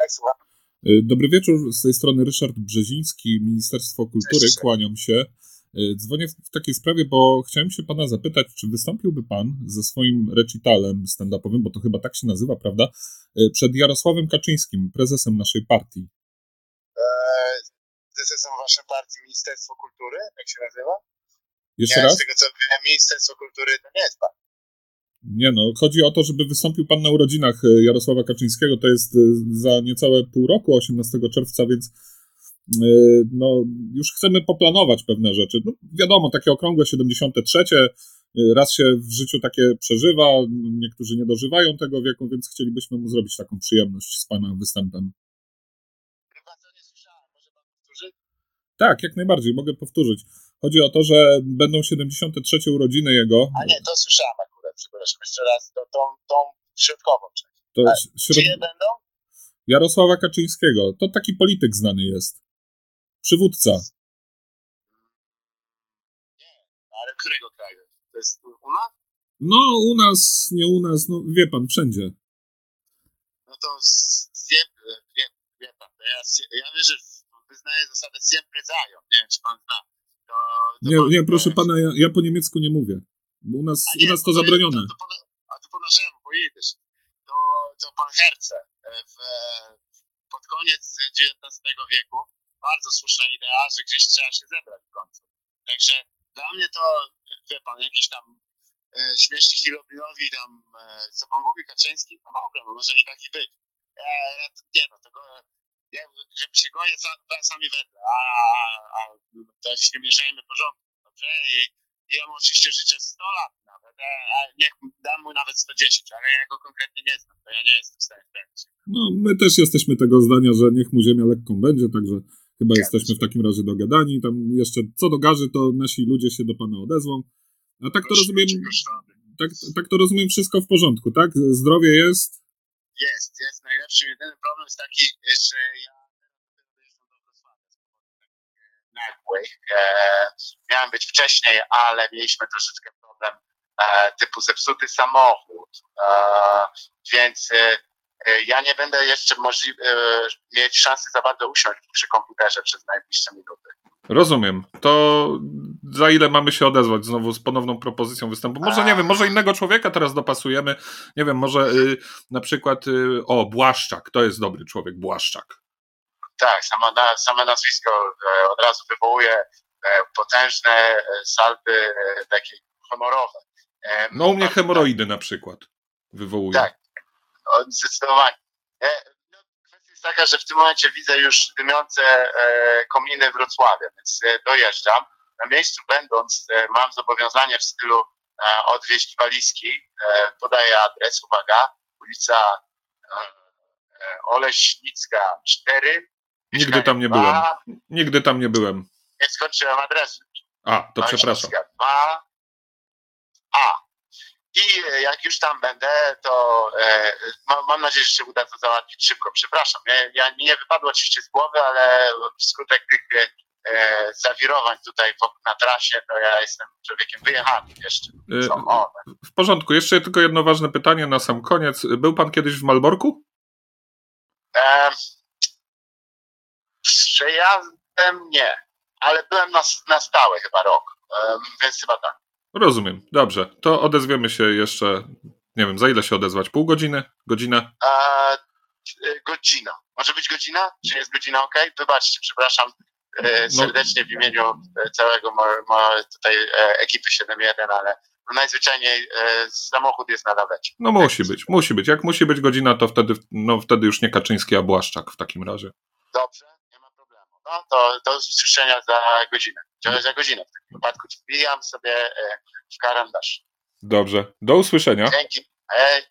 Tak, słucham. Y, dobry wieczór, z tej strony Ryszard Brzeziński, Ministerstwo Kultury, Cześć. kłaniam się. Y, dzwonię w takiej sprawie, bo chciałem się pana zapytać, czy wystąpiłby pan ze swoim recitalem stand-upowym, bo to chyba tak się nazywa, prawda, y, przed Jarosławem Kaczyńskim, prezesem naszej partii? Eee, prezesem waszej partii Ministerstwo Kultury, jak się nazywa? Jeszcze raz? Z tego co wiem, Ministerstwo Kultury to nie jest pan. Nie no, chodzi o to, żeby wystąpił pan na urodzinach e, Jarosława Kaczyńskiego, to jest e, za niecałe pół roku, 18 czerwca, więc e, no, już chcemy poplanować pewne rzeczy. No, wiadomo, takie okrągłe 73, raz się w życiu takie przeżywa, niektórzy nie dożywają tego wieku, więc chcielibyśmy mu zrobić taką przyjemność z pana występem. Tak, jak najbardziej, mogę powtórzyć. Chodzi o to, że będą 73 urodziny jego. A nie, to słyszałem przepraszam jeszcze raz, to, tą, tą środkową część. To środ... Czyje będą? Jarosława Kaczyńskiego. To taki polityk znany jest. Przywódca. Nie, ale którego kraju? To jest u nas? No, u nas, nie u nas, no wie pan, wszędzie. No to wiem, wie, wie pan, to ja, ja wierzę, wyznaję zasadę siempre zają. Nie wiem, czy pan zna. To, to nie, pan, nie, proszę pana, ja, ja po niemiecku nie mówię. Bo u nas, nie, u nas to zabronione. To, to, to, a to po naszemu, pojedziesz. To, to pan Herce w, pod koniec XIX wieku bardzo słuszna idea, że gdzieś trzeba się zebrać w końcu. Także dla mnie to, wie pan, jakieś tam e, śmieszni Hirobilowi tam, e, co pan mówi, Kaczyński, no dobra, no może i taki być. E, nie no, tego, ja, żeby się goje sami wedle, a, a, a to się nie mieszajmy porządku, dobrze? I, ja mu oczywiście życzę 100 lat nawet, e, a niech dam mu nawet 110, ale ja go konkretnie nie znam, to ja nie jestem w stanie sprawdzić. No, my też jesteśmy tego zdania, że niech mu ziemia lekką będzie, także chyba ja jesteśmy w takim razie dogadani. Tam jeszcze co do garzy, to nasi ludzie się do pana odezwą. A tak to rozumiem, tak, tak to rozumiem wszystko w porządku, tak? Zdrowie jest? Jest, jest najlepszy. Jedyny problem jest taki, że ja nagłych. E, miałem być wcześniej, ale mieliśmy troszeczkę problem e, typu zepsuty samochód, e, więc ja nie będę jeszcze mieć szansy za bardzo usiąść przy komputerze przez najbliższe minuty. Rozumiem. To za ile mamy się odezwać znowu z ponowną propozycją występu? Może nie wiem, może innego człowieka teraz dopasujemy. Nie wiem, może y, na przykład y, o Błaszczak, to jest dobry człowiek, Błaszczak. Tak, samo, na, same nazwisko e, od razu wywołuje e, potężne e, salwy takie honorowe. No u mnie hemoroidy na przykład wywołuje. Tak, zdecydowanie. No, kwestia jest taka, że w tym momencie widzę już dymiące kominy Wrocławia, więc dojeżdżam. Na miejscu będąc mam zobowiązanie w stylu odwieźć walizki. Podaję adres, uwaga, ulica Oleśnicka 4, Nigdy tam nie byłem. Nigdy tam nie byłem. Nie skończyłem adresu. A, to przepraszam. A. I jak już tam będę, to e, mam nadzieję, że się uda to załatwić szybko. Przepraszam, ja, ja nie wypadło oczywiście z głowy, ale wskutek tych e, zawirowań tutaj na trasie, to ja jestem człowiekiem wyjechanym jeszcze. E, w porządku. Jeszcze tylko jedno ważne pytanie na sam koniec. Był pan kiedyś w Malborku? E, Przejazdem nie, ale byłem na, na stałe chyba rok, więc chyba tak. Rozumiem, dobrze. To odezwiemy się jeszcze, nie wiem, za ile się odezwać? Pół godziny? Godzina? E, godzina. Może być godzina? Czy jest godzina ok? Wybaczcie, przepraszam e, no. serdecznie w imieniu e, całego mo, mo, tutaj e, ekipy 7.1, ale no najzwyczajniej samochód jest na lawecie. No musi być, musi być. Jak musi być godzina, to wtedy, no, wtedy już nie Kaczyński, a Błaszczak w takim razie. Dobrze. No to do usłyszenia za godzinę. Za godzinę w takim wypadku wbijam sobie e, w karandasz. Dobrze. Do usłyszenia. Dzięki. Hej.